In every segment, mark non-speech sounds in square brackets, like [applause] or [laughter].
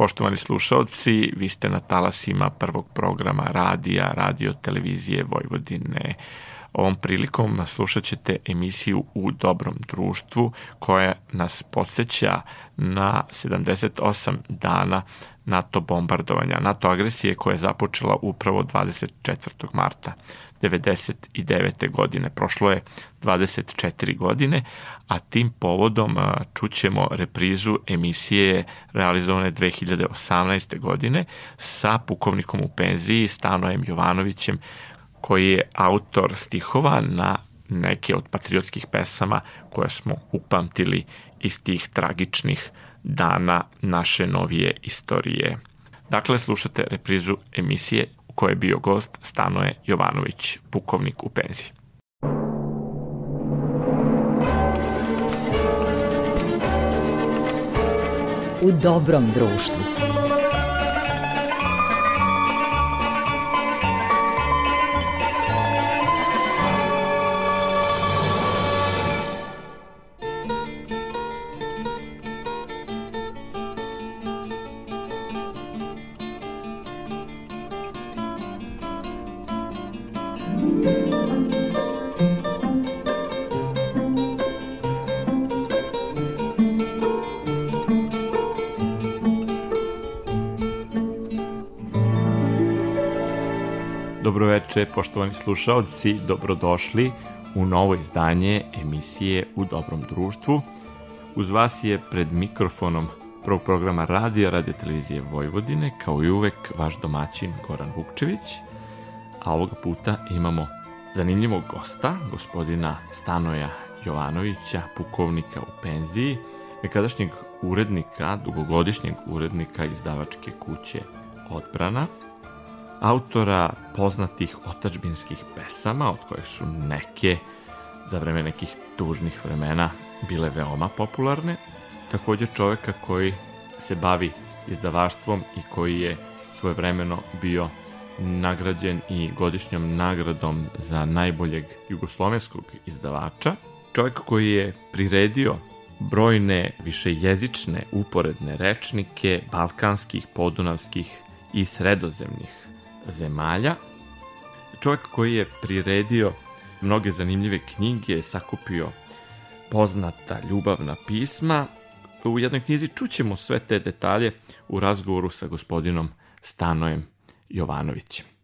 Poštovani slušalci, vi ste na talasima prvog programa radija, radio, televizije Vojvodine. Ovom prilikom slušat ćete emisiju U dobrom društvu koja nas podsjeća na 78 dana NATO bombardovanja, NATO agresije koja je započela upravo 24. marta 99. godine. Prošlo je 24 godine, a tim povodom čućemo reprizu emisije realizovane 2018. godine sa pukovnikom u penziji Stanojem Jovanovićem koji je autor stihova na neke od patriotskih pesama koje smo upamtili iz tih tragičnih dana naše novije istorije. Dakle, slušate reprizu emisije u kojoj je bio gost Stanoje Jovanović, pukovnik u penziji. U dobrom društvu. Veče, poštovani slušalci, dobrodošli u novo izdanje emisije U dobrom društvu. Uz vas je pred mikrofonom prvog programa radija, radio televizije Vojvodine, kao i uvek vaš domaćin Goran Vukčević, a ovoga puta imamo zanimljivog gosta, gospodina Stanoja Jovanovića, pukovnika u penziji, nekadašnjeg urednika, dugogodišnjeg urednika izdavačke kuće Odbrana, autora poznatih otačbinskih pesama, od kojih su neke za vreme nekih tužnih vremena bile veoma popularne. Takođe čoveka koji se bavi izdavaštvom i koji je svojevremeno bio nagrađen i godišnjom nagradom za najboljeg jugoslovenskog izdavača. Čovjek koji je priredio brojne višejezične uporedne rečnike balkanskih, podunavskih i sredozemnih zemalja. Čovjek koji je priredio mnoge zanimljive knjige, sakupio poznata ljubavna pisma. U jednoj knjizi čućemo sve te detalje u razgovoru sa gospodinom Stanojem Jovanovićem.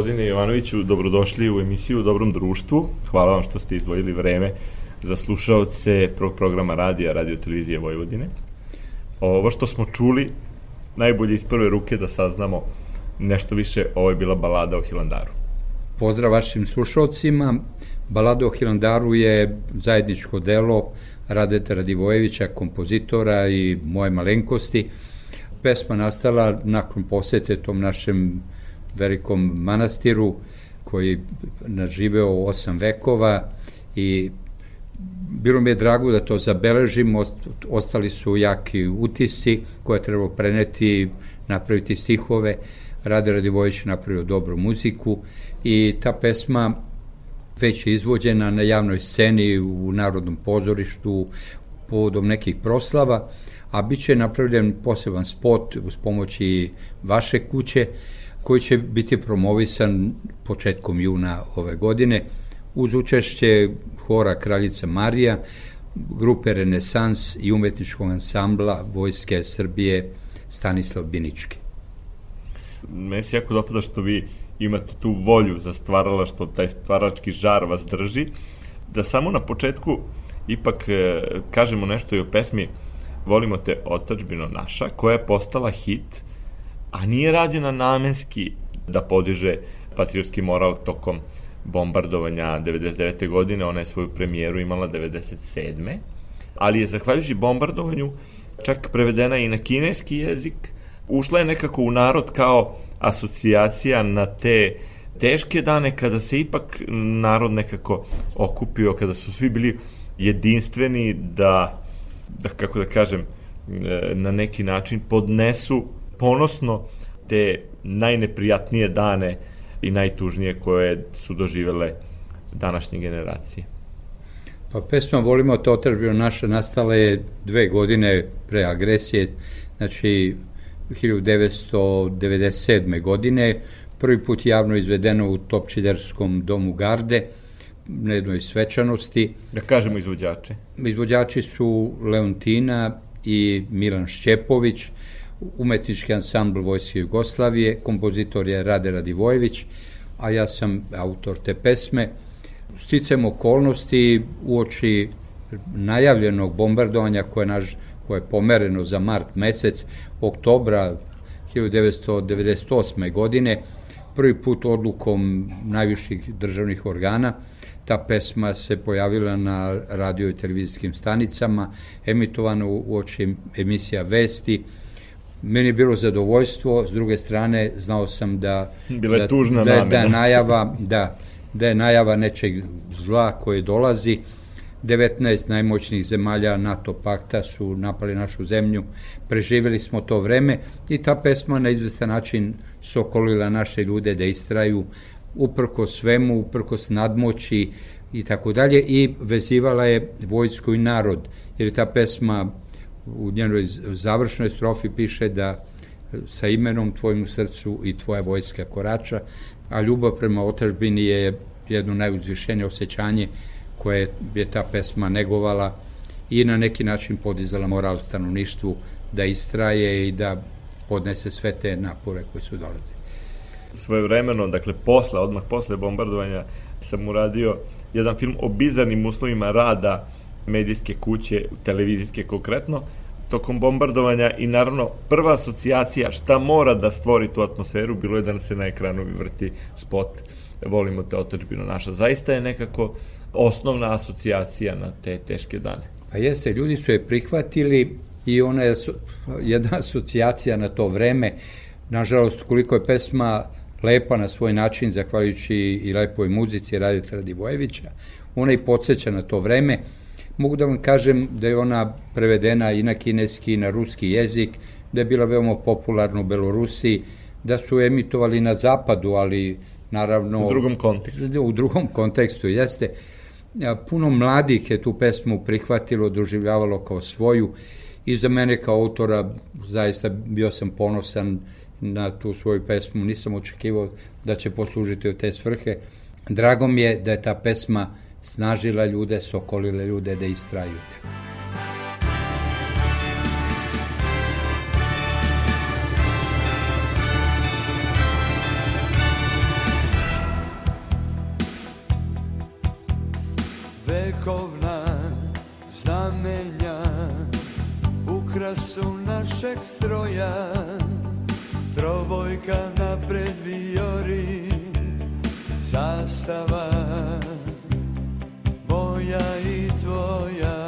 Gospodine Jovanoviću, dobrodošli u emisiju u Dobrom društvu. Hvala vam što ste izdvojili vreme za slušaoce prvog programa radija, radio televizije Vojvodine. Ovo što smo čuli, najbolje iz prve ruke da saznamo nešto više, ovo je bila balada o Hilandaru. Pozdrav vašim slušalcima. Balada o Hilandaru je zajedničko delo Radeta Radivojevića, kompozitora i moje malenkosti. Pesma nastala nakon posete tom našem velikom manastiru koji naživeo osam vekova i bilo mi je drago da to zabeležim, ostali su jaki utisci koje treba preneti, napraviti stihove. Rade Radivojević napravio dobru muziku i ta pesma već je izvođena na javnoj sceni u Narodnom pozorištu povodom nekih proslava, a bit će napravljen poseban spot uz pomoći vaše kuće koji će biti promovisan početkom juna ove godine uz učešće hora Kraljica Marija, grupe Renesans i umetničkog ansambla Vojske Srbije Stanislav Binički. Meni se jako dopada što vi imate tu volju za stvaralaštvo, taj stvarački žar vas drži, da samo na početku ipak e, kažemo nešto i o pesmi Volimo te otačbino naša, koja je postala hit, a nije rađena namenski da podiže patriotski moral tokom bombardovanja 99. godine, ona je svoju premijeru imala 97. Ali je zahvaljujući bombardovanju čak prevedena i na kineski jezik, ušla je nekako u narod kao asocijacija na te teške dane kada se ipak narod nekako okupio, kada su svi bili jedinstveni da, da kako da kažem, e, na neki način podnesu ponosno te najneprijatnije dane i najtužnije koje su doživele današnje generacije. Pa pesma Volimo te otržbio naša nastala je dve godine pre agresije, znači 1997. godine, prvi put javno izvedeno u Topčiderskom domu Garde, na jednoj svečanosti. Da kažemo izvođače. Izvođači su Leontina i Milan Šćepović, umetnički ansambl Vojske Jugoslavije, kompozitor je Rade Radivojević, a ja sam autor te pesme. Sticam okolnosti uoči najavljenog bombardovanja koje, naš, koje je pomereno za mart mesec, oktobra 1998. godine, prvi put odlukom najviših državnih organa, ta pesma se pojavila na radio i televizijskim stanicama, emitovana u oči emisija Vesti, Meni je bilo zadovoljstvo, s druge strane znao sam da, Bila da, tužna da, da, da, najava, da, da je najava nečeg zla koje dolazi. 19 najmoćnijih zemalja NATO pakta su napali našu zemlju, preživjeli smo to vreme i ta pesma na izvestan način sokolila naše ljude da istraju uprko svemu, uprkos nadmoći i tako dalje. I vezivala je vojsko i narod, jer je ta pesma u njenoj završnoj strofi piše da sa imenom tvojim u srcu i tvoja vojska korača, a ljubav prema otažbini je jedno najuzvišenije osjećanje koje je ta pesma negovala i na neki način podizala moral stanovništvu da istraje i da podnese sve te napore koje su dolaze. Svoje vremeno, dakle posle, odmah posle bombardovanja, sam uradio jedan film o bizarnim uslovima rada medijske kuće, televizijske konkretno, tokom bombardovanja i naravno prva asocijacija šta mora da stvori tu atmosferu bilo je da se na ekranu vrti spot volimo te otačbino naša. Zaista je nekako osnovna asocijacija na te teške dane. Pa jeste, ljudi su je prihvatili i ona je jedna asocijacija na to vreme. Nažalost, koliko je pesma lepa na svoj način, zahvaljujući i lepoj muzici Radita Radivojevića, ona i podsjeća na to vreme, Mogu da vam kažem da je ona prevedena i na kineski i na ruski jezik, da je bila veoma popularna u Belorusiji, da su emitovali na zapadu, ali naravno... U drugom kontekstu. U drugom kontekstu, jeste. Puno mladih je tu pesmu prihvatilo, doživljavalo kao svoju i za mene kao autora zaista bio sam ponosan na tu svoju pesmu, nisam očekivao da će poslužiti od te svrhe. Drago mi je da je ta pesma snažila ljude, sokolile ljude da istraju. Vekovna znamenja ukrasu našeg stroja trobojka napred vijori zastava moja i tvoja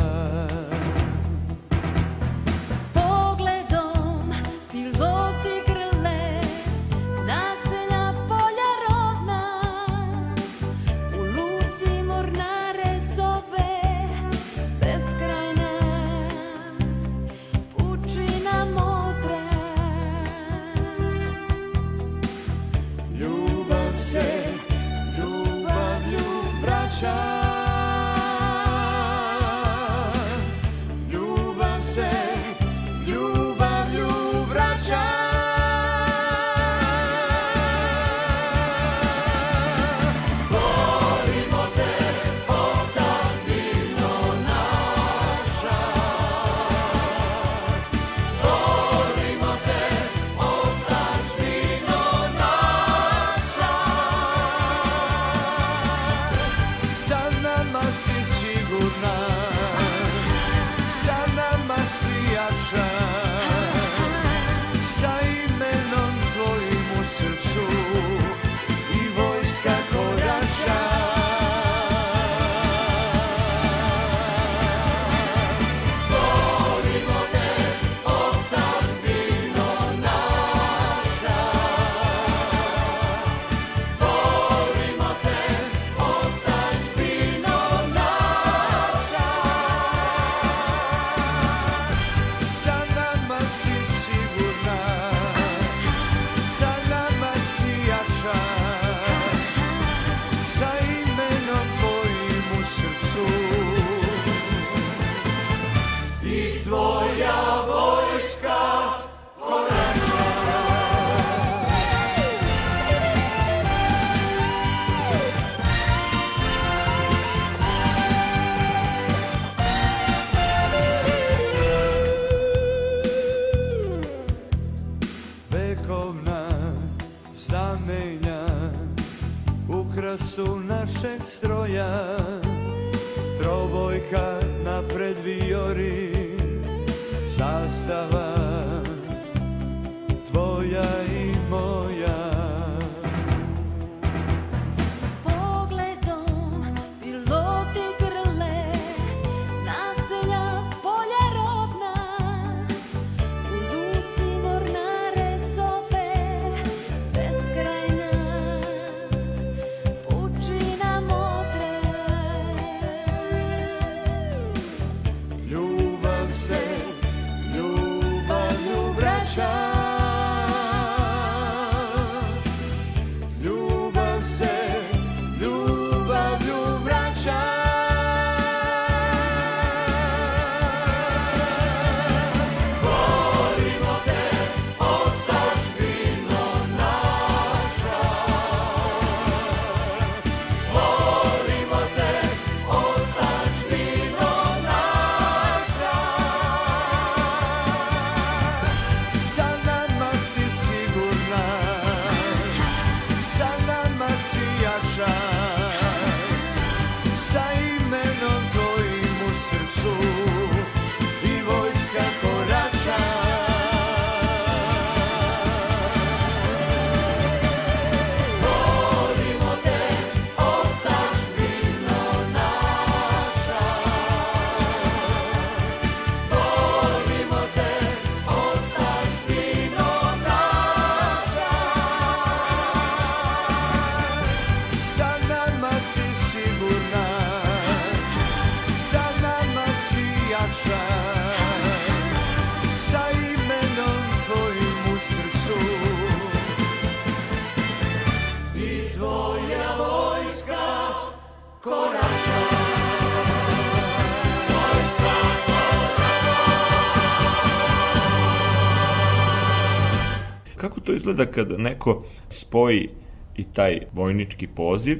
izgleda kad neko spoji i taj vojnički poziv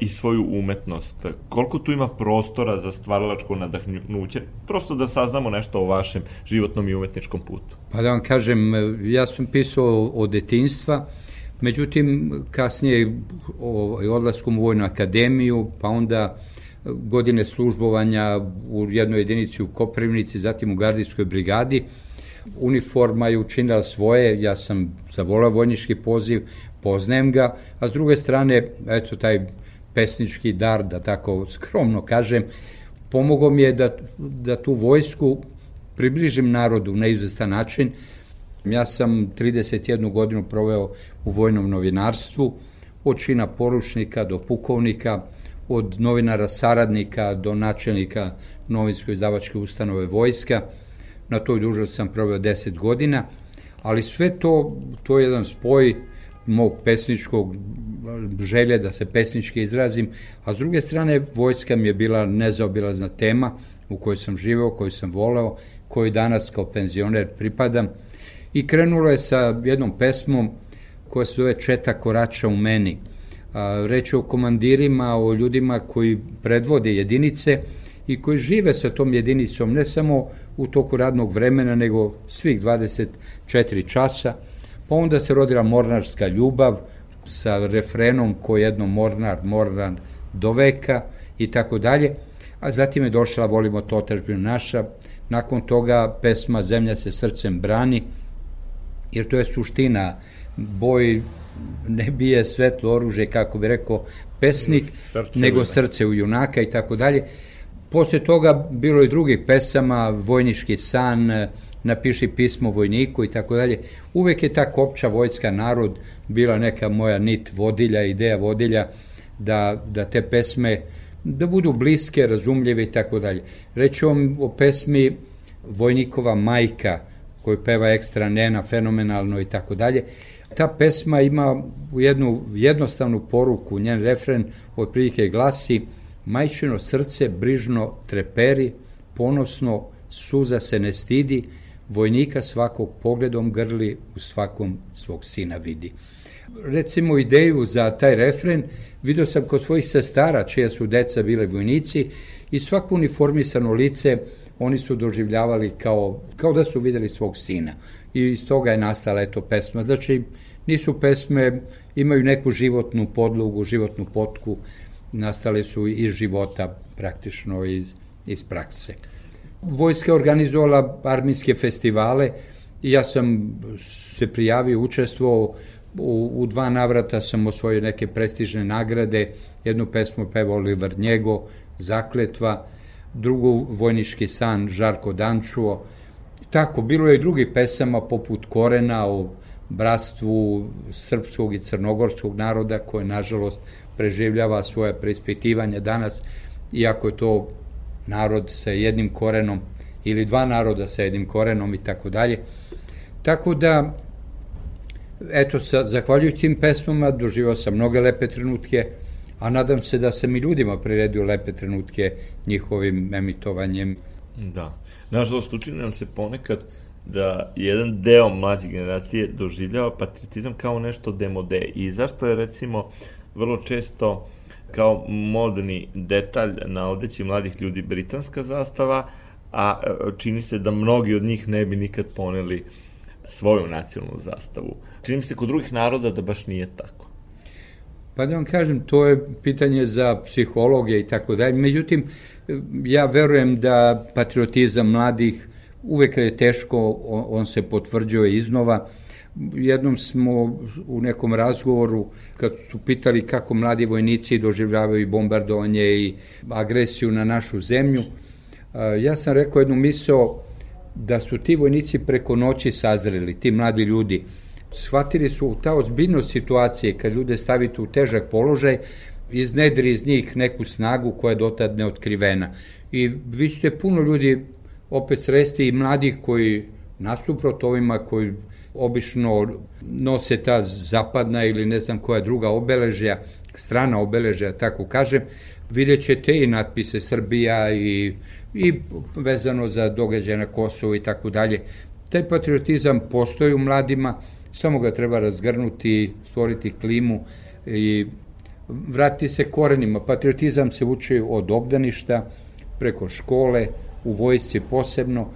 i svoju umetnost. Koliko tu ima prostora za stvaralačko nadahnuće? Prosto da saznamo nešto o vašem životnom i umetničkom putu. Pa da vam kažem, ja sam pisao od detinstva, međutim kasnije odlaskom u Vojnu akademiju, pa onda godine službovanja u jednoj jedinici u Koprivnici, zatim u Gardijskoj brigadi, uniforma je učinila svoje, ja sam zavolao vojnički poziv, poznajem ga, a s druge strane, eto, taj pesnički dar, da tako skromno kažem, pomogao mi je da, da tu vojsku približim narodu na izvestan način. Ja sam 31 godinu proveo u vojnom novinarstvu, od čina poručnika do pukovnika, od novinara saradnika do načelnika novinsko izdavačke ustanove vojska. Na toj dužnosti sam proveo 10 godina, ali sve to, to je jedan spoj mog pesničkog želje da se pesnički izrazim, a s druge strane vojska mi je bila nezaobilazna tema u kojoj sam živeo, koju sam voleo, koju danas kao penzioner pripadam i krenulo je sa jednom pesmom koja se zove Četa korača u meni. Reč je o komandirima, o ljudima koji predvode jedinice i koji žive sa tom jedinicom ne samo u toku radnog vremena, nego svih 24 časa, Pa onda se rodila mornarska ljubav sa refrenom ko jedno mornar, mornar do veka i tako dalje. A zatim je došla Volimo to otačbinu naša. Nakon toga pesma Zemlja se srcem brani, jer to je suština. Boj ne bije svetlo oružje, kako bi rekao pesnik, srce nego srce u junaka i tako dalje. Posle toga bilo i drugih pesama, Vojnički san, napiši pismo vojniku i tako dalje. Uvek je ta kopča vojska narod bila neka moja nit vodilja, ideja vodilja da, da te pesme da budu bliske, razumljive i tako dalje. Reću vam o pesmi Vojnikova majka koju peva ekstra Nena, fenomenalno i tako dalje. Ta pesma ima jednu jednostavnu poruku, njen refren od prilike glasi Majčino srce brižno treperi, ponosno suza se ne stidi, vojnika svakog pogledom grli, u svakom svog sina vidi. Recimo ideju za taj refren vidio sam kod svojih sestara, čija su deca bile vojnici i svako uniformisano lice oni su doživljavali kao, kao da su videli svog sina. I iz toga je nastala eto pesma. Znači, nisu pesme, imaju neku životnu podlogu, životnu potku, nastale su iz života, praktično iz, iz prakse. Vojska organizovala armijske festivale i ja sam se prijavio, učestvovao u, u dva navrata sam osvojio neke prestižne nagrade, jednu pesmu pevao Oliver Njego, Zakletva, drugu Vojnički san Žarko Dančuo. Tako, bilo je i drugih pesama poput Korena o bratstvu srpskog i crnogorskog naroda koje nažalost preživljava svoje preispitivanje danas, iako je to narod sa jednim korenom ili dva naroda sa jednim korenom i tako dalje. Tako da, eto, sa, zahvaljujući tim pesmama doživao sam mnoge lepe trenutke, a nadam se da sam i ljudima priredio lepe trenutke njihovim emitovanjem. Da. Nažalost, učini se ponekad da jedan deo mlađe generacije doživljava patriotizam kao nešto demode. I zašto je, recimo, vrlo često kao modni detalj na odeći mladih ljudi britanska zastava, a e, čini se da mnogi od njih ne bi nikad poneli svoju nacionalnu zastavu. Čini mi se kod drugih naroda da baš nije tako. Pa da vam kažem, to je pitanje za psihologe i tako dalje. Međutim, ja verujem da patriotizam mladih uvek je teško, on, on se potvrđuje iznova, jednom smo u nekom razgovoru, kad su pitali kako mladi vojnici doživljavaju bombardovanje i agresiju na našu zemlju, ja sam rekao jednu misao da su ti vojnici preko noći sazreli, ti mladi ljudi. Shvatili su ta ozbiljnost situacije kad ljude stavite u težak položaj, iznedri iz njih neku snagu koja je dotad neotkrivena. I vi ćete puno ljudi opet sresti i mladih koji nasuprot ovima koji obično nose ta zapadna ili ne znam koja druga obeležja, strana obeležja, tako kažem, vidjet ćete i natpise Srbija i, i vezano za događaje na Kosovu i tako dalje. Taj patriotizam postoji u mladima, samo ga treba razgrnuti, stvoriti klimu i vratiti se korenima. Patriotizam se uči od obdaništa, preko škole, u vojsci posebno,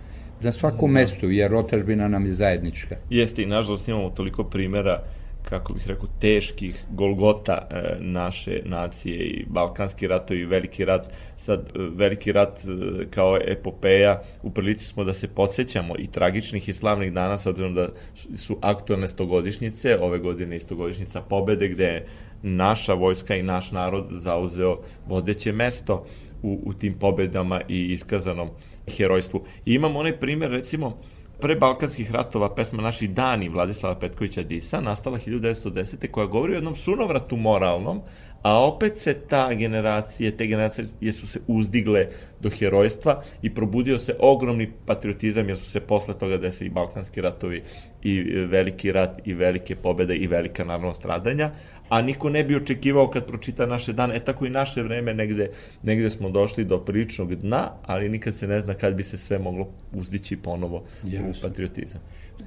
na svakom da. mestu, jer otažbina nam je zajednička. Jeste i nažalost imamo toliko primera kako bih rekao, teških golgota e, naše nacije i Balkanski ratovi i Veliki rat. Sad, e, Veliki rat e, kao epopeja, u prilici smo da se podsjećamo i tragičnih i slavnih dana, s obzirom da su aktualne stogodišnjice, ove godine i stogodišnjica pobede, gde je naša vojska i naš narod zauzeo vodeće mesto u, u tim pobedama i iskazanom herojstvu. I imamo onaj primer, recimo, pre Balkanskih ratova pesma Naši dani Vladislava Petkovića Disa nastala 1910. koja govori o jednom sunovratu moralnom, a opet se ta generacije, te generacije su se uzdigle do herojstva i probudio se ogromni patriotizam jer su se posle toga desili Balkanski ratovi i veliki rat i velike pobede i velika naravno stradanja, a niko ne bi očekivao kad pročita naše dane, e tako i naše vreme negde, negde smo došli do priličnog dna, ali nikad se ne zna kad bi se sve moglo uzdići ponovo Jasno. u patriotizam.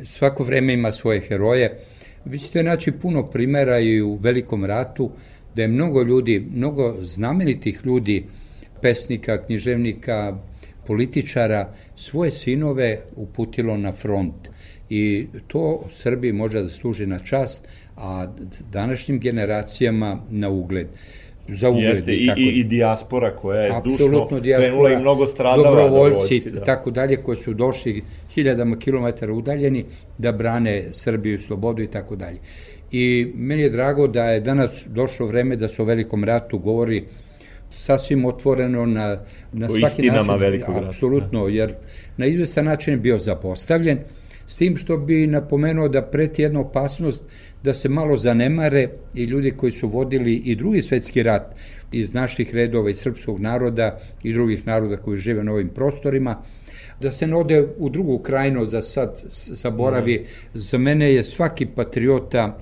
Svako vreme ima svoje heroje, vi ćete naći puno primera i u Velikom ratu, da je mnogo ljudi, mnogo znamenitih ljudi, pesnika, književnika, političara, svoje sinove uputilo na front. I to Srbiji može da služi na čast, a današnjim generacijama na ugled za ugled. Jeste, i, tako, i, i dijaspora koja je zdušno krenula i mnogo stradala. Dobrovoljci, da. tako dalje, koji su došli hiljadama kilometara udaljeni da brane Srbiju, slobodu i tako dalje. I meni je drago da je danas došlo vreme da se o velikom ratu govori sasvim otvoreno na, na svaki način. velikog rata. Apsolutno, da. jer na izvestan način je bio zapostavljen, s tim što bi napomenuo da preti jedna opasnost da se malo zanemare i ljudi koji su vodili i drugi svetski rat iz naših redova i srpskog naroda i drugih naroda koji žive na ovim prostorima, da se ne ode u drugu krajinu za sad zaboravi. Mm. Za mene je svaki patriota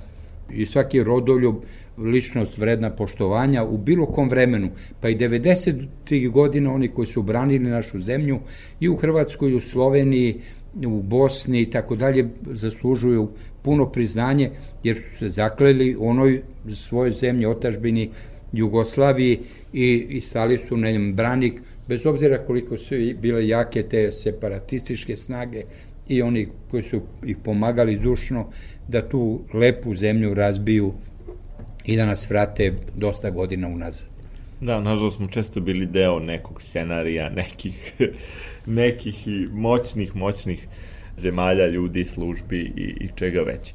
i svaki rodoljub ličnost vredna poštovanja u bilo kom vremenu, pa i 90. godina oni koji su branili našu zemlju i u Hrvatskoj i u Sloveniji, u Bosni i tako dalje zaslužuju puno priznanje jer su se zakleli onoj svojoj zemlji, otažbini Jugoslaviji i, i stali su na njem branik, bez obzira koliko su bile jake te separatističke snage i oni koji su ih pomagali dušno da tu lepu zemlju razbiju i da nas vrate dosta godina unazad. Da, nažalost smo često bili deo nekog scenarija, nekih, nekih i moćnih, moćnih zemalja, ljudi, službi i, i čega već.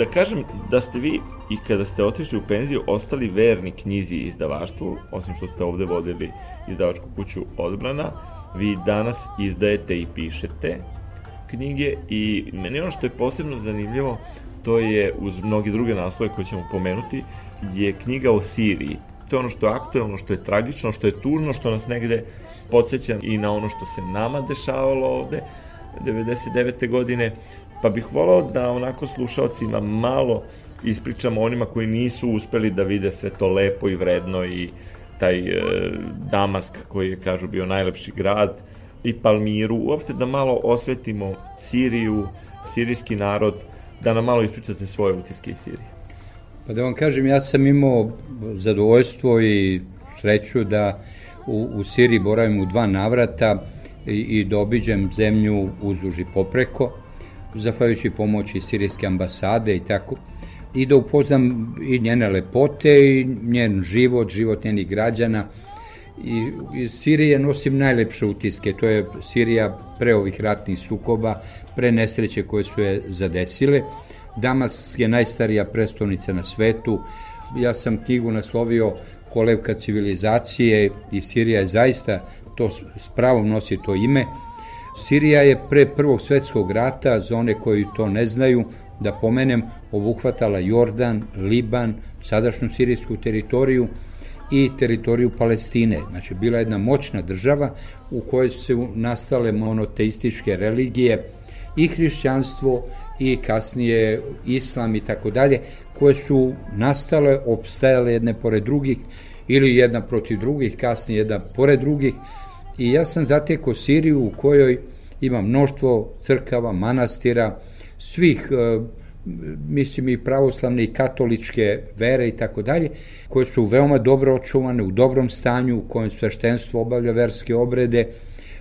Da kažem da ste vi i kada ste otišli u penziju ostali verni knjizi i izdavaštvu, osim što ste ovde vodili izdavačku kuću odbrana, vi danas izdajete i pišete knjige i meni ono što je posebno zanimljivo, to je uz mnogi druge naslove koje ćemo pomenuti, je knjiga o Siriji. To je ono što je aktuelno, što je tragično, što je tužno, što nas negde podsjeća i na ono što se nama dešavalo ovde 99. godine pa bih volao da onako slušalcima malo ispričamo onima koji nisu uspeli da vide sve to lepo i vredno i taj e, Damask koji je, kažu, bio najlepši grad i Palmiru, uopšte da malo osvetimo Siriju, sirijski narod, da nam malo ispričate svoje utiske iz Sirije. Pa da vam kažem, ja sam imao zadovoljstvo i sreću da u, u Siriji boravim u dva navrata i, i da obiđem zemlju uzduž popreko zahvaljujući pomoći sirijske ambasade i tako, i da upoznam i njene lepote i njen život, život njenih građana. I iz Sirije nosim najlepše utiske, to je Sirija pre ovih ratnih sukoba, pre nesreće koje su je zadesile. Damas je najstarija prestolnica na svetu. Ja sam knjigu naslovio Kolevka civilizacije i Sirija je zaista to s pravom nosi to ime Sirija je pre Prvog svetskog rata, za one koji to ne znaju, da pomenem, obuhvatala Jordan, Liban, sadašnju sirijsku teritoriju i teritoriju Palestine. Znači, bila jedna moćna država u kojoj su nastale monoteističke religije i hrišćanstvo i kasnije islam i tako dalje, koje su nastale, opstajale jedne pored drugih ili jedna protiv drugih, kasnije jedna pored drugih. I ja sam zatekao Siriju u kojoj ima mnoštvo crkava, manastira, svih e, mislim i pravoslavne i katoličke vere i tako dalje, koje su veoma dobro očuvane, u dobrom stanju, u kojem sveštenstvo obavlja verske obrede,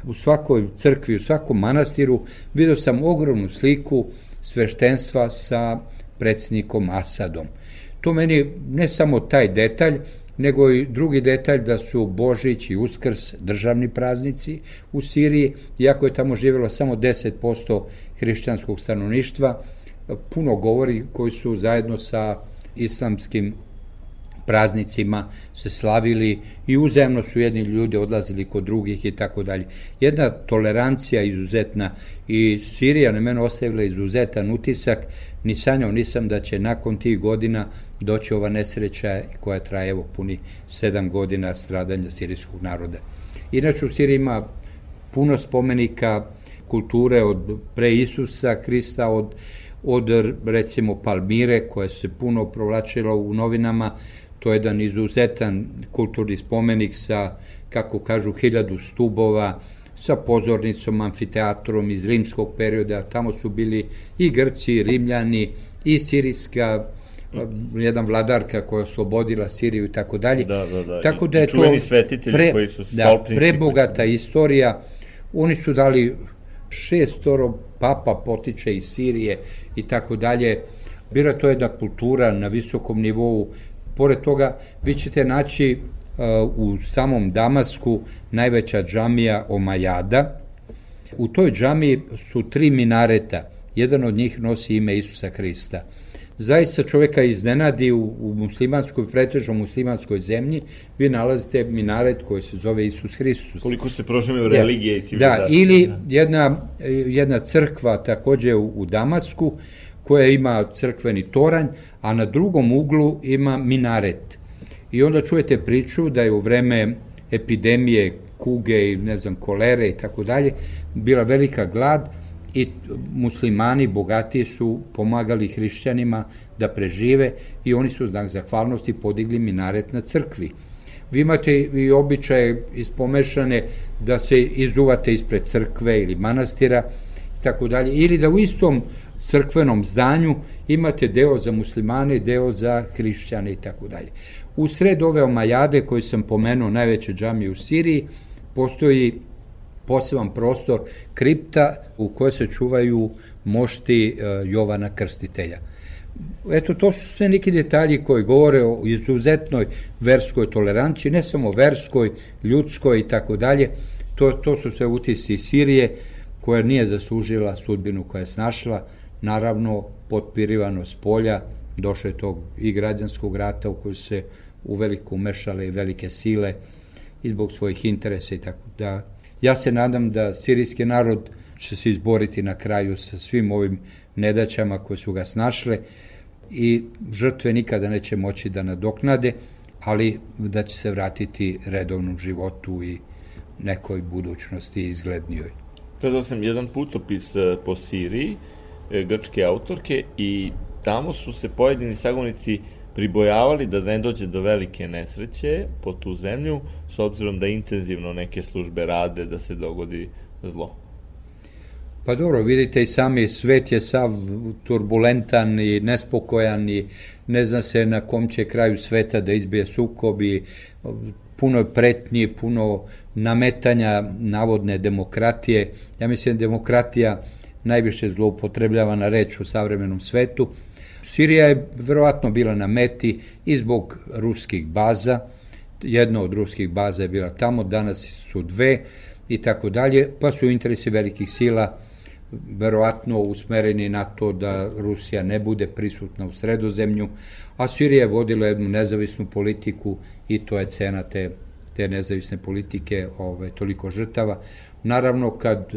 u svakoj crkvi, u svakom manastiru, vidio sam ogromnu sliku sveštenstva sa predsjednikom Asadom. To meni ne samo taj detalj, nego i drugi detalj da su Božić i Uskrs državni praznici u Siriji, iako je tamo živjelo samo 10% hrišćanskog stanovništva, puno govori koji su zajedno sa islamskim praznicima se slavili i uzemno su jedni ljudi odlazili kod drugih i tako dalje. Jedna tolerancija izuzetna i Sirija na mene ostavila izuzetan utisak, ni sanjao nisam da će nakon tih godina doći ova nesreća koja traje evo puni sedam godina stradanja sirijskog naroda. Inače u Siriji ima puno spomenika kulture od pre Isusa Krista, od od recimo Palmire koja se puno provlačila u novinama, to je jedan izuzetan kulturni spomenik sa, kako kažu, hiljadu stubova, sa pozornicom, amfiteatrom iz rimskog perioda, tamo su bili i Grci, i Rimljani, i sirijska jedan vladarka koja je oslobodila Siriju i tako dalje. Da, da, da. Tako da je to pre, koji su da, prebogata su... istorija. Oni su dali šestoro papa potiče iz Sirije i tako dalje. Bila to jedna kultura na visokom nivou. Pored toga, vi ćete naći u samom Damasku najveća džamija Omajada. U toj džamiji su tri minareta. Jedan od njih nosi ime Isusa Hrista zaista čoveka iznenadi u, u muslimanskoj, pretežno muslimanskoj zemlji, vi nalazite minaret koji se zove Isus Hristus. Koliko se prožemaju religije i civilizacije. Da, ili jedna, jedna crkva takođe u, u Damasku, koja ima crkveni toranj, a na drugom uglu ima minaret. I onda čujete priču da je u vreme epidemije kuge i ne znam kolere i tako dalje bila velika glad i muslimani bogati su pomagali hrišćanima da prežive i oni su znak zahvalnosti podigli minaret na crkvi. Vi imate i običaje ispomešane da se izuvate ispred crkve ili manastira i tako dalje, ili da u istom crkvenom zdanju imate deo za muslimane, deo za hrišćane i tako dalje. U sred ove omajade koje sam pomenuo, najveće džamije u Siriji, postoji poseban prostor kripta u kojoj se čuvaju mošti e, Jovana Krstitelja. Eto, to su sve neki detalji koji govore o izuzetnoj verskoj toleranciji, ne samo verskoj, ljudskoj i tako dalje. To, to su sve utisi Sirije, koja nije zaslužila sudbinu koja je snašla, naravno potpirivano s polja, došlo je tog i građanskog rata u kojoj se uveliko umešale i velike sile i zbog svojih interesa i tako da Ja se nadam da sirijski narod će se izboriti na kraju sa svim ovim nedaćama koje su ga snašle i žrtve nikada neće moći da nadoknade, ali da će se vratiti redovnom životu i nekoj budućnosti izglednijoj. Predao sam jedan putopis e, po Siriji, e, grčke autorke, i tamo su se pojedini sagovnici pribojavali da ne dođe do velike nesreće po tu zemlju, s obzirom da intenzivno neke službe rade da se dogodi zlo. Pa dobro, vidite i sami, svet je sav turbulentan i nespokojan i ne zna se na kom će kraju sveta da izbije sukob i puno pretnji, puno nametanja navodne demokratije. Ja mislim da demokratija najviše zloupotrebljavana reč u savremenom svetu, Sirija je verovatno bila na meti i zbog ruskih baza, jedna od ruskih baza je bila tamo, danas su dve i tako dalje, pa su interesi velikih sila verovatno usmereni na to da Rusija ne bude prisutna u sredozemlju, a Sirija je vodila jednu nezavisnu politiku i to je cena te, te nezavisne politike ove, toliko žrtava. Naravno, kad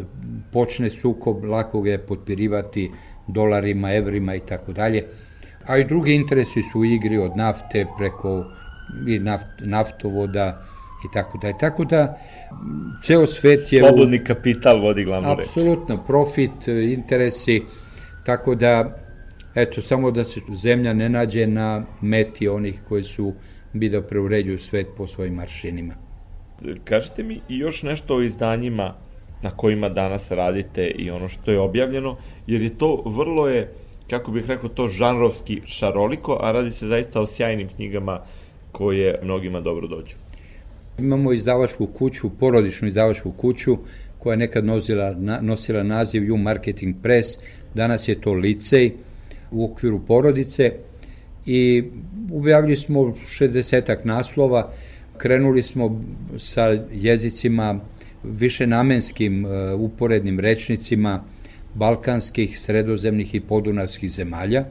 počne sukob, lako ga je potpirivati dolarima, evrima i tako dalje. A i drugi interesi su u igri od nafte preko i naft, naftovoda i tako da. Tako da, ceo svet je... Slobodni u, kapital vodi glavnu reč. Apsolutno, profit, interesi, tako da, eto, samo da se zemlja ne nađe na meti onih koji su bi da preuređuju svet po svojim maršinima. Kažite mi još nešto o izdanjima na kojima danas radite i ono što je objavljeno, jer je to vrlo je, kako bih rekao, to žanrovski šaroliko, a radi se zaista o sjajnim knjigama koje mnogima dobro dođu. Imamo izdavačku kuću, porodičnu izdavačku kuću, koja je nekad nosila, nosila naziv U Marketing Press, danas je to licej u okviru porodice i objavili smo 60 naslova, krenuli smo sa jezicima više namenskim uh, uporednim rečnicima balkanskih, sredozemnih i podunavskih zemalja.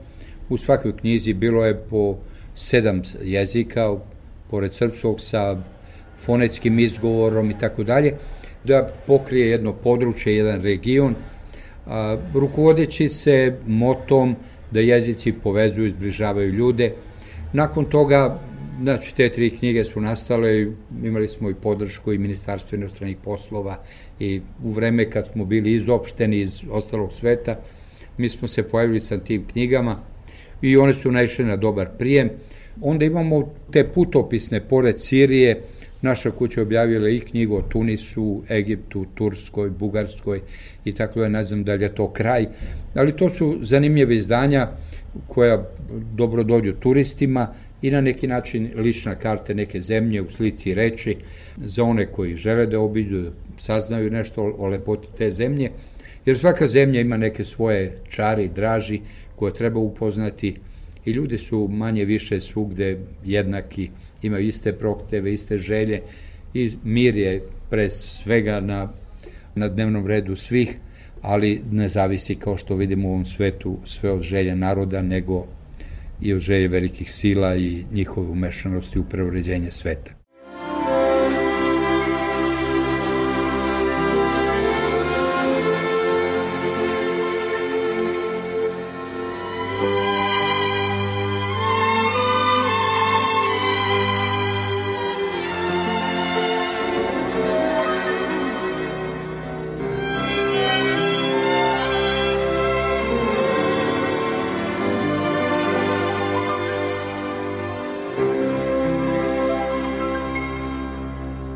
U svakoj knjizi bilo je po sedam jezika, pored srpskog sa fonetskim izgovorom i tako dalje, da pokrije jedno područje, jedan region, a, rukovodeći se motom da jezici povezuju i zbližavaju ljude. Nakon toga Znači, te tri knjige su nastale, imali smo i podršku i Ministarstvo inostranih poslova i u vreme kad smo bili izopšteni iz ostalog sveta, mi smo se pojavili sa tim knjigama i one su naišle na dobar prijem. Onda imamo te putopisne, pored Sirije, naša kuća objavila i knjigu o Tunisu, Egiptu, Turskoj, Bugarskoj i tako da ne znam da li je to kraj, ali to su zanimljive izdanja koja dobro dođu turistima i na neki način lična karta neke zemlje u slici reči za one koji žele da obiđu, da saznaju nešto o lepoti te zemlje, jer svaka zemlja ima neke svoje čari, draži koje treba upoznati i ljudi su manje više svugde jednaki, imaju iste prokteve, iste želje i mir je pre svega na, na dnevnom redu svih, ali ne zavisi kao što vidimo u ovom svetu sve od želja naroda, nego i od želje velikih sila i njihove umešanosti u preuređenje sveta.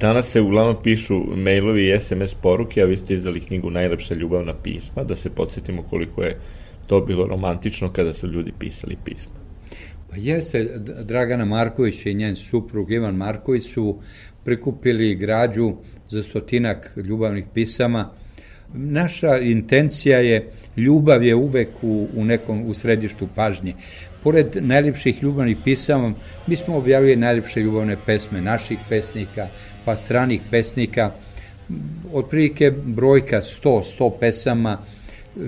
Danas se uglavnom pišu mailovi i SMS poruke, a vi ste izdali knjigu Najlepša ljubavna pisma, da se podsjetimo koliko je to bilo romantično kada su ljudi pisali pisma. Pa jeste, Dragana Marković i njen suprug Ivan Marković su prikupili građu za stotinak ljubavnih pisama. Naša intencija je, ljubav je uvek u, u nekom, u središtu pažnje. Pored najljepših ljubavnih pisama, mi smo objavili najljepše ljubavne pesme naših pesnika, pa stranih pesnika, otprilike brojka 100, 100 pesama,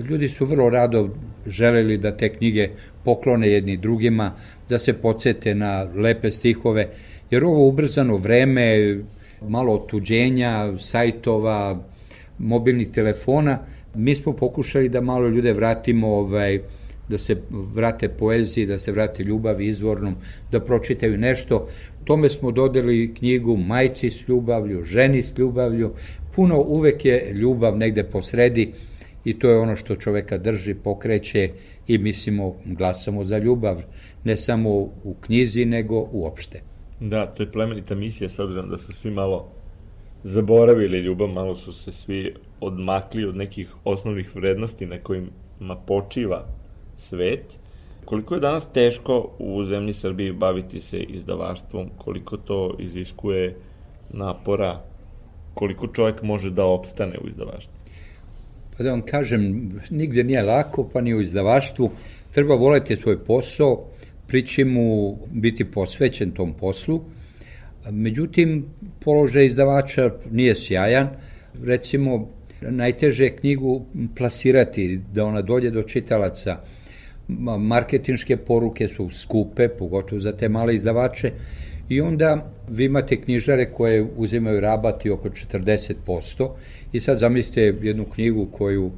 ljudi su vrlo rado želeli da te knjige poklone jedni drugima, da se podsete na lepe stihove, jer ovo ubrzano vreme, malo otuđenja, sajtova, mobilnih telefona, mi smo pokušali da malo ljude vratimo ovaj, da se vrate poeziji, da se vrate ljubavi izvornom, da pročitaju nešto. Tome smo dodali knjigu Majci s ljubavlju, Ženi s ljubavlju. Puno uvek je ljubav negde po sredi i to je ono što čoveka drži, pokreće i mislimo, glasamo za ljubav, ne samo u knjizi, nego uopšte. Da, to je plemenita misija, s obzirom da su svi malo zaboravili ljubav, malo su se svi odmakli od nekih osnovnih vrednosti na kojima počiva svet. Koliko je danas teško u zemlji Srbiji baviti se izdavaštvom, koliko to iziskuje napora, koliko čovjek može da opstane u izdavaštvu? Pa da vam kažem, nigde nije lako, pa ni u izdavaštvu. Treba voleti svoj posao, prići mu biti posvećen tom poslu. Međutim, položaj izdavača nije sjajan. Recimo, najteže je knjigu plasirati, da ona dođe do čitalaca. Marketinške poruke su skupe, pogotovo za te male izdavače, i onda vi imate knjižare koje uzimaju rabati oko 40% i sad zamislite jednu knjigu koju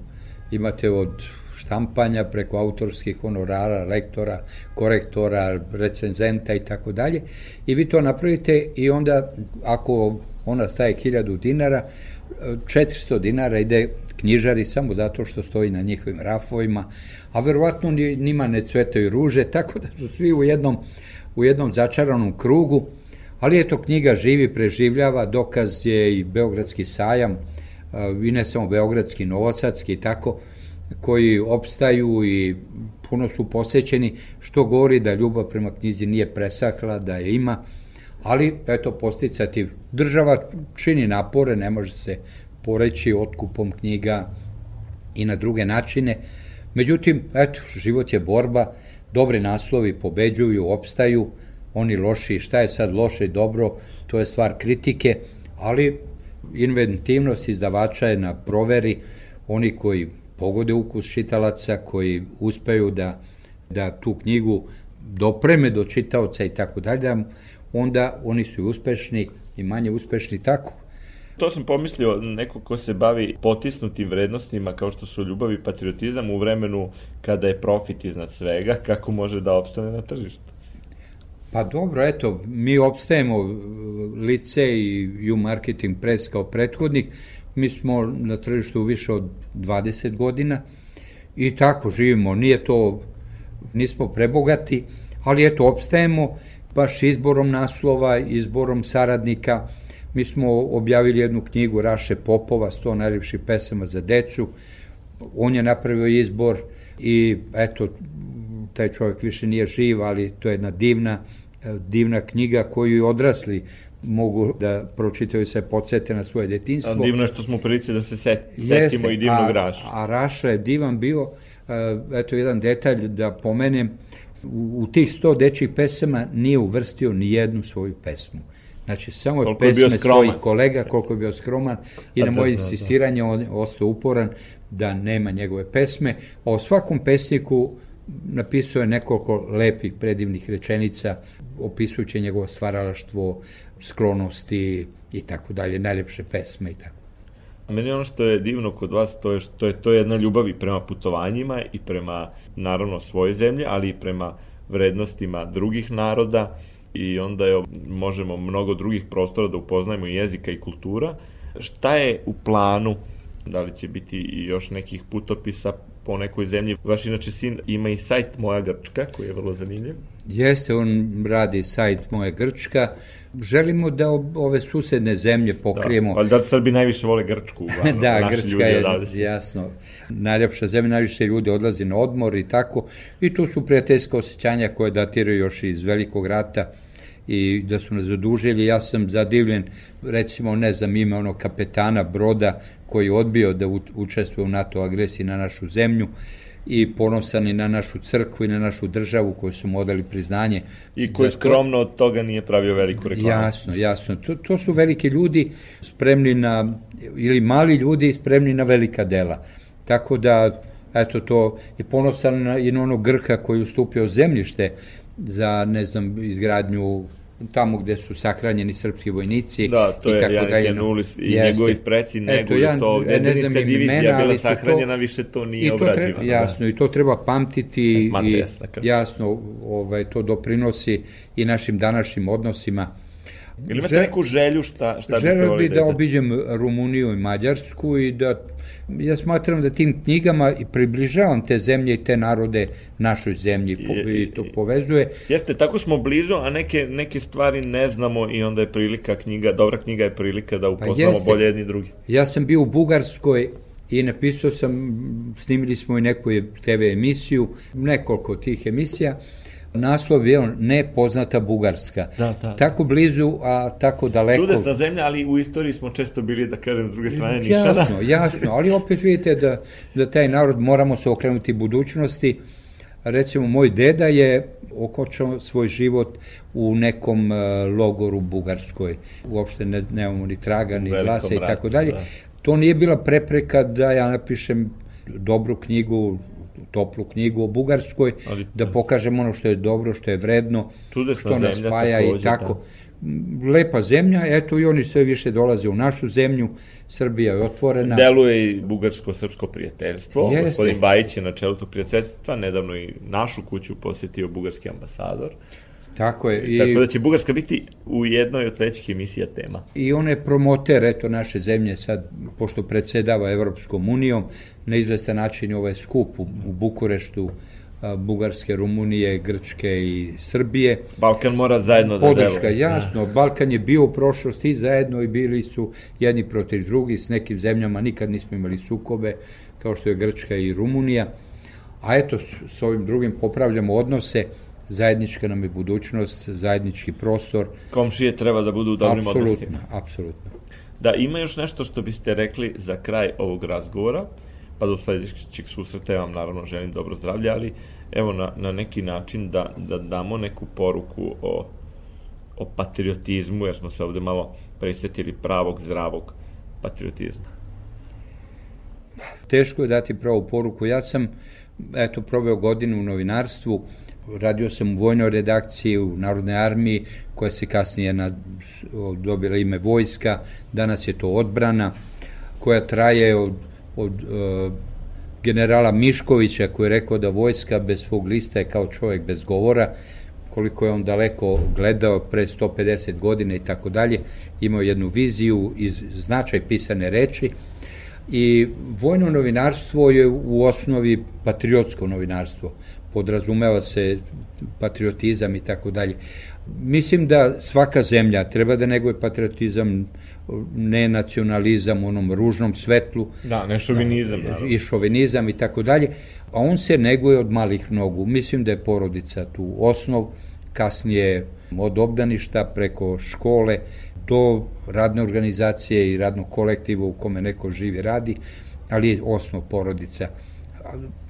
imate od štampanja preko autorskih honorara, lektora, korektora, recenzenta i tako dalje. I vi to napravite i onda ako ona staje 1000 dinara, 400 dinara ide knjižari samo zato što stoji na njihovim rafovima, a verovatno njima ne cvetaju ruže, tako da su svi u jednom, u jednom začaranom krugu, ali eto knjiga živi, preživljava, dokaz je i Beogradski sajam, i ne samo Beogradski, Novosadski i tako, koji opstaju i puno su posećeni, što govori da ljubav prema knjizi nije presakla, da je ima, ali eto posticati, država čini napore, ne može se poreći otkupom knjiga i na druge načine, međutim, eto, život je borba, dobri naslovi pobeđuju, opstaju, oni loši, šta je sad loše i dobro, to je stvar kritike, ali inventivnost izdavača je na proveri, oni koji pogode ukus čitalaca, koji uspeju da, da tu knjigu dopreme do čitaoca i tako dalje, onda oni su uspešni i manje uspešni tako. To sam pomislio, neko ko se bavi potisnutim vrednostima kao što su ljubav i patriotizam u vremenu kada je profit iznad svega, kako može da opstane na tržištu? Pa dobro, eto, mi opstajemo lice i U Marketing Press kao prethodnik, mi smo na tržištu više od 20 godina i tako živimo, nije to, nismo prebogati, ali eto, opstajemo baš izborom naslova, izborom saradnika, mi smo objavili jednu knjigu Raše Popova, 100 najljepših pesama za decu, on je napravio izbor i eto, taj čovjek više nije živ, ali to je jedna divna, divna knjiga koju i odrasli mogu da pročitaju se podsete na svoje detinstvo. A divno je što smo prilici da se set, setimo i divnog Raša. A, Raša je divan bio, eto jedan detalj da pomenem, u, u tih sto dečjih pesama nije uvrstio ni jednu svoju pesmu. Znači, samo je Koliko je pesme skroman. svojih kolega, koliko je bio skroman i na moje da, insistiranje on je ostao uporan da nema njegove pesme. A o svakom pesniku napisao je nekoliko lepih, predivnih rečenica opisujući njegovo stvaralaštvo, sklonosti i tako dalje, najlepše pesme i tako. A meni ono što je divno kod vas, to je što je to je jedna ljubav i prema putovanjima i prema, naravno, svoje zemlje, ali i prema vrednostima drugih naroda i onda je, možemo mnogo drugih prostora da upoznajemo i jezika i kultura. Šta je u planu? Da li će biti još nekih putopisa po nekoj zemlji? Vaš inače sin ima i sajt Moja Grčka, koji je vrlo zanimljiv. Jeste, on radi sajt Moje Grčka. Želimo da ove susedne zemlje pokrijemo. Da, ali da Srbi najviše vole Grčku, [laughs] uglavnom. da, Grčka je, odavde jasno, najljepša zemlja, najviše ljudi odlazi na odmor i tako. I tu su prijateljska osjećanja koje datiraju još iz velikog rata i da su nas zadužili. Ja sam zadivljen, recimo, ne znam, ime onog kapetana broda koji je odbio da učestvuje u NATO agresiji na našu zemlju i ponosan i na našu crkvu i na našu državu koju su mu odali priznanje. I koji skromno od toga nije pravio veliku reklamu. Jasno, jasno. To, to su veliki ljudi spremni na, ili mali ljudi spremni na velika dela. Tako da, eto, to je ponosan na, i na onog Grka koji je ustupio zemljište za, ne znam, izgradnju tamo gde su sahranjeni srpski vojnici. Da, to i je tako Janis dalje. Janulis i Jeste. njegovi preci neguju ja to. Gde ne divizija imena, bila su to- sahranjena, više to nije I to obrađivano. treba, jasno, i to treba pamtiti St. i jasno, ovaj, to doprinosi i našim današnjim odnosima. Da. Ili imate Žel- neku želju šta, šta biste Želeo volili bi da da izdate? obiđem Rumuniju i Mađarsku i da ja smatram da tim knjigama i približavam te zemlje i te narode našoj zemlji po, I- to povezuje. Jeste, tako smo blizu, a neke, neke stvari ne znamo i onda je prilika knjiga, dobra knjiga je prilika da upoznamo Pa jeste. bolje jedni drugi. Ja sam bio u Bugarskoj i napisao sam, snimili smo i neku TV emisiju, nekoliko tih emisija, naslov je on Nepoznata Bugarska. Da, da. Tako blizu, a tako daleko. Čudesna zemlja, ali u istoriji smo često bili, da kažem, s druge strane Nišana. Jasno, jasno, ali opet vidite da, da taj narod moramo se okrenuti budućnosti. Recimo, moj deda je okočao svoj život u nekom uh, logoru u Bugarskoj. Uopšte ne, nemamo ni traga, ni glasa i tako dalje. da. To nije bila prepreka da ja napišem dobru knjigu, toplu knjigu o Bugarskoj, Ali- da pokažem ono što je dobro, što je vredno, što nas zemlja spaja i tako. da. Lepa zemlja, eto i oni sve više dolaze u našu zemlju, Srbija je otvorena. Deluje i bugarsko-srpsko prijateljstvo. Jeste. Gospodin Bajić je na čelu tog prijateljstva, nedavno i našu kuću posetio bugarski ambasador. Tako je. I... Tako da će Bugarska biti u jednoj od sledećih emisija tema. I on je promoter, eto, naše zemlje sad, pošto predsedava Evropskom unijom, na izvestan način je ovaj skup u, u Bukureštu, Bugarske, Rumunije, Grčke i Srbije. Balkan mora zajedno da Podrška, deluje. jasno, Balkan je bio u prošlosti zajedno i bili su jedni protiv drugih, s nekim zemljama nikad nismo imali sukobe, kao što je Grčka i Rumunija. A eto, s ovim drugim popravljamo odnose, zajednička nam je budućnost, zajednički prostor, Komšije treba da budu u dobrim apsolutno, odnosima. apsolutno. Da, ima još nešto što biste rekli za kraj ovog razgovora, pa do sledećeg susreta ja vam naravno želim dobro zdravlje, ali evo na, na neki način da, da damo neku poruku o, o patriotizmu, jer smo se ovde malo presetili pravog, zdravog patriotizma. Teško je dati pravu poruku. Ja sam, eto, proveo godinu u novinarstvu, radio sam u vojnoj redakciji u Narodnoj armiji, koja se kasnije na, dobila ime vojska, danas je to odbrana, koja traje od, od uh, generala Miškovića, koji je rekao da vojska bez svog lista je kao čovjek bez govora, koliko je on daleko gledao pre 150 godina i tako dalje, imao jednu viziju i značaj pisane reči, I vojno novinarstvo je u osnovi patriotsko novinarstvo. Podrazumeva se patriotizam i tako dalje. Mislim da svaka zemlja treba da neguje patriotizam, ne nacionalizam u onom ružnom svetlu Da, ne šovinizam, naravno. i šovinizam i tako dalje, a on se neguje od malih nogu. Mislim da je porodica tu osnov, kasnije od obdaništa preko škole do radne organizacije i radnog kolektiva u kome neko živi radi, ali je osnov porodica.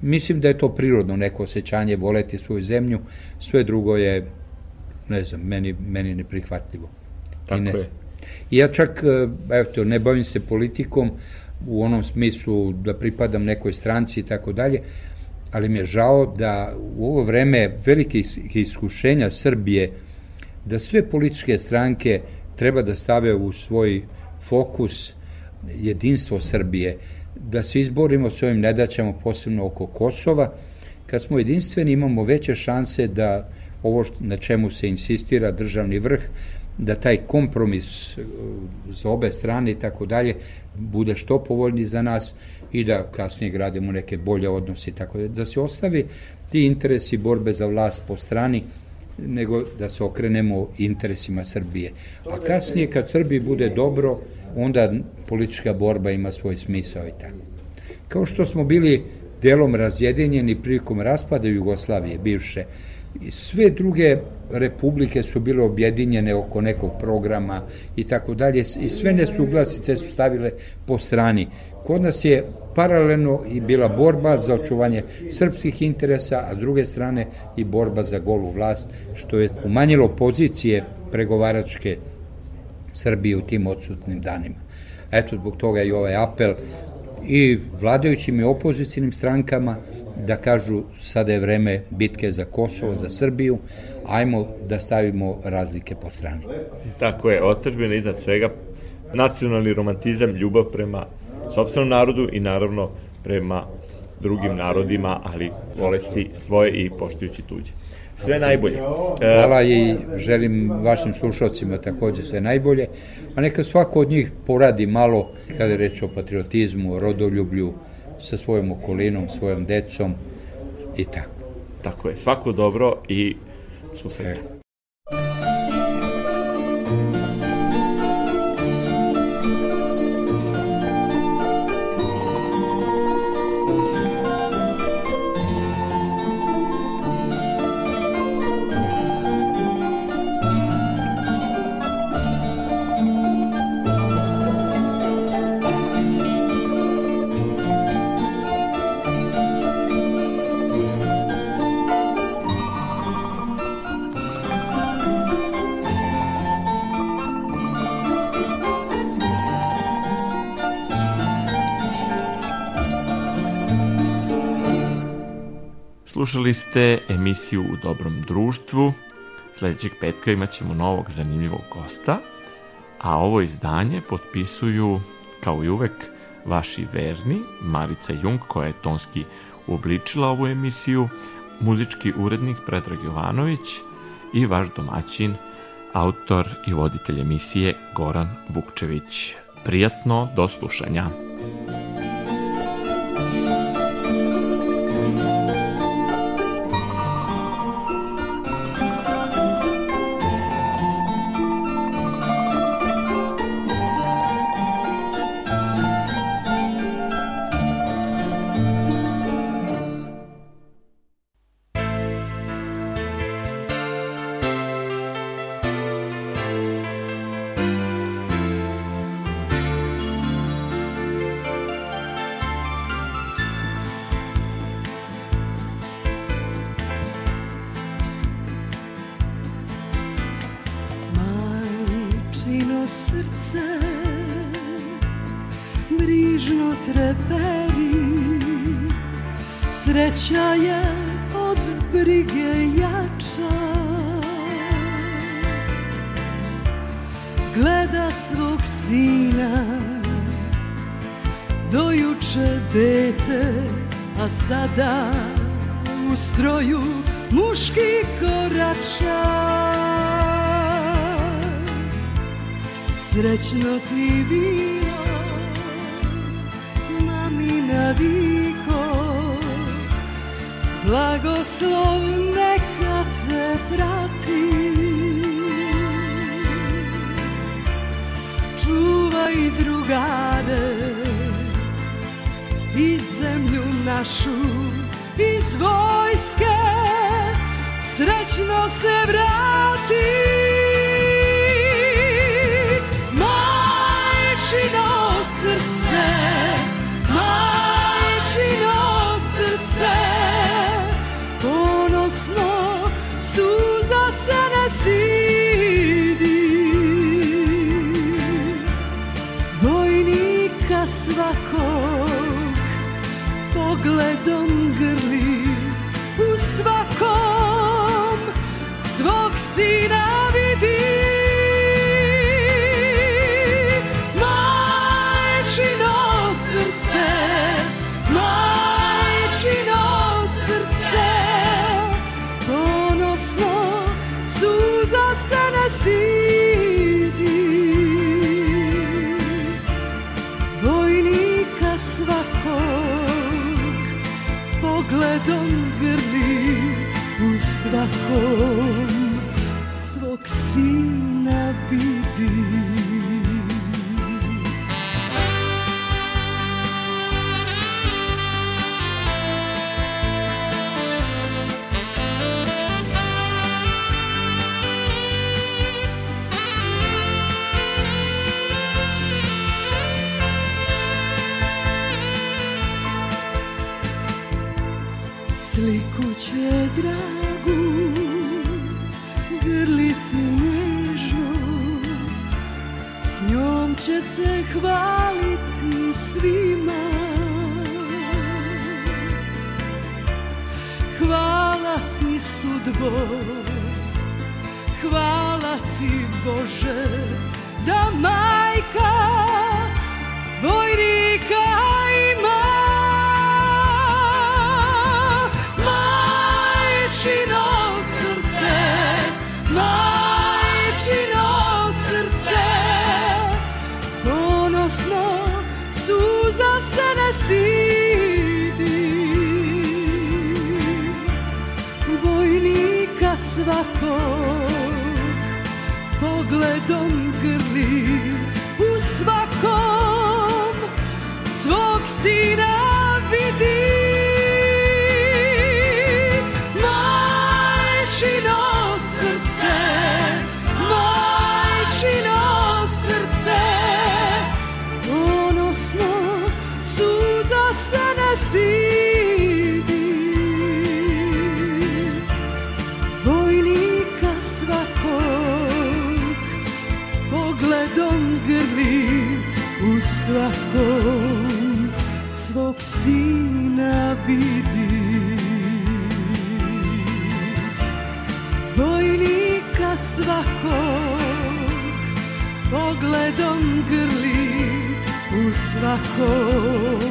Mislim da je to prirodno neko osjećanje voleti svoju zemlju, sve drugo je, ne znam, meni, meni neprihvatljivo. Tako I ne, je. I ja čak, e, eto, ne bavim se politikom u onom smislu da pripadam nekoj stranci i tako dalje, ali mi je žao da u ovo vreme velike iskušenja Srbije, da sve političke stranke treba da stave u svoj fokus jedinstvo Srbije, da se izborimo s ovim nedaćama, posebno oko Kosova. Kad smo jedinstveni imamo veće šanse da ovo na čemu se insistira državni vrh, da taj kompromis uh, za obe strane i tako dalje bude što povoljni za nas i da kasnije gradimo neke bolje odnose i tako dalje. Da se ostavi ti interesi borbe za vlast po strani, nego da se okrenemo interesima Srbije. A kasnije kad Srbiji bude dobro, onda politička borba ima svoj smisao i tako. Kao što smo bili delom razjedinjeni prilikom raspada Jugoslavije, bivše, sve druge republike su bile objedinjene oko nekog programa i tako dalje i sve nesuglasice su stavile po strani. Kod nas je paralelno i bila borba za očuvanje srpskih interesa, a s druge strane i borba za golu vlast, što je umanjilo pozicije pregovaračke Srbije u tim odsutnim danima. Eto, zbog toga i ovaj apel i vladajućim i opozicijnim strankama da kažu sada je vreme bitke za Kosovo, za Srbiju, ajmo da stavimo razlike po strani. Tako je, otačbina iznad svega nacionalni romantizam, ljubav prema sobstvenom narodu i naravno prema drugim narodima, ali voleći svoje i poštujući tuđe. Sve najbolje. Hvala i želim vašim slušalcima takođe sve najbolje, a neka svako od njih poradi malo kada je reč o patriotizmu, o rodoljublju, sa svojom okolinom, svojom decom i tako. Tako je, svako dobro i susret. E. Slušali ste emisiju U dobrom društvu. Sledećeg petka imat ćemo novog zanimljivog gosta, a ovo izdanje potpisuju, kao i uvek, vaši verni, Marica Jung, koja je tonski uobličila ovu emisiju, muzički urednik Predrag Jovanović i vaš domaćin, autor i voditelj emisije Goran Vukčević. Prijatno do slušanja. Suza se ne sudbo, hvala ti Bože Da majka bajo.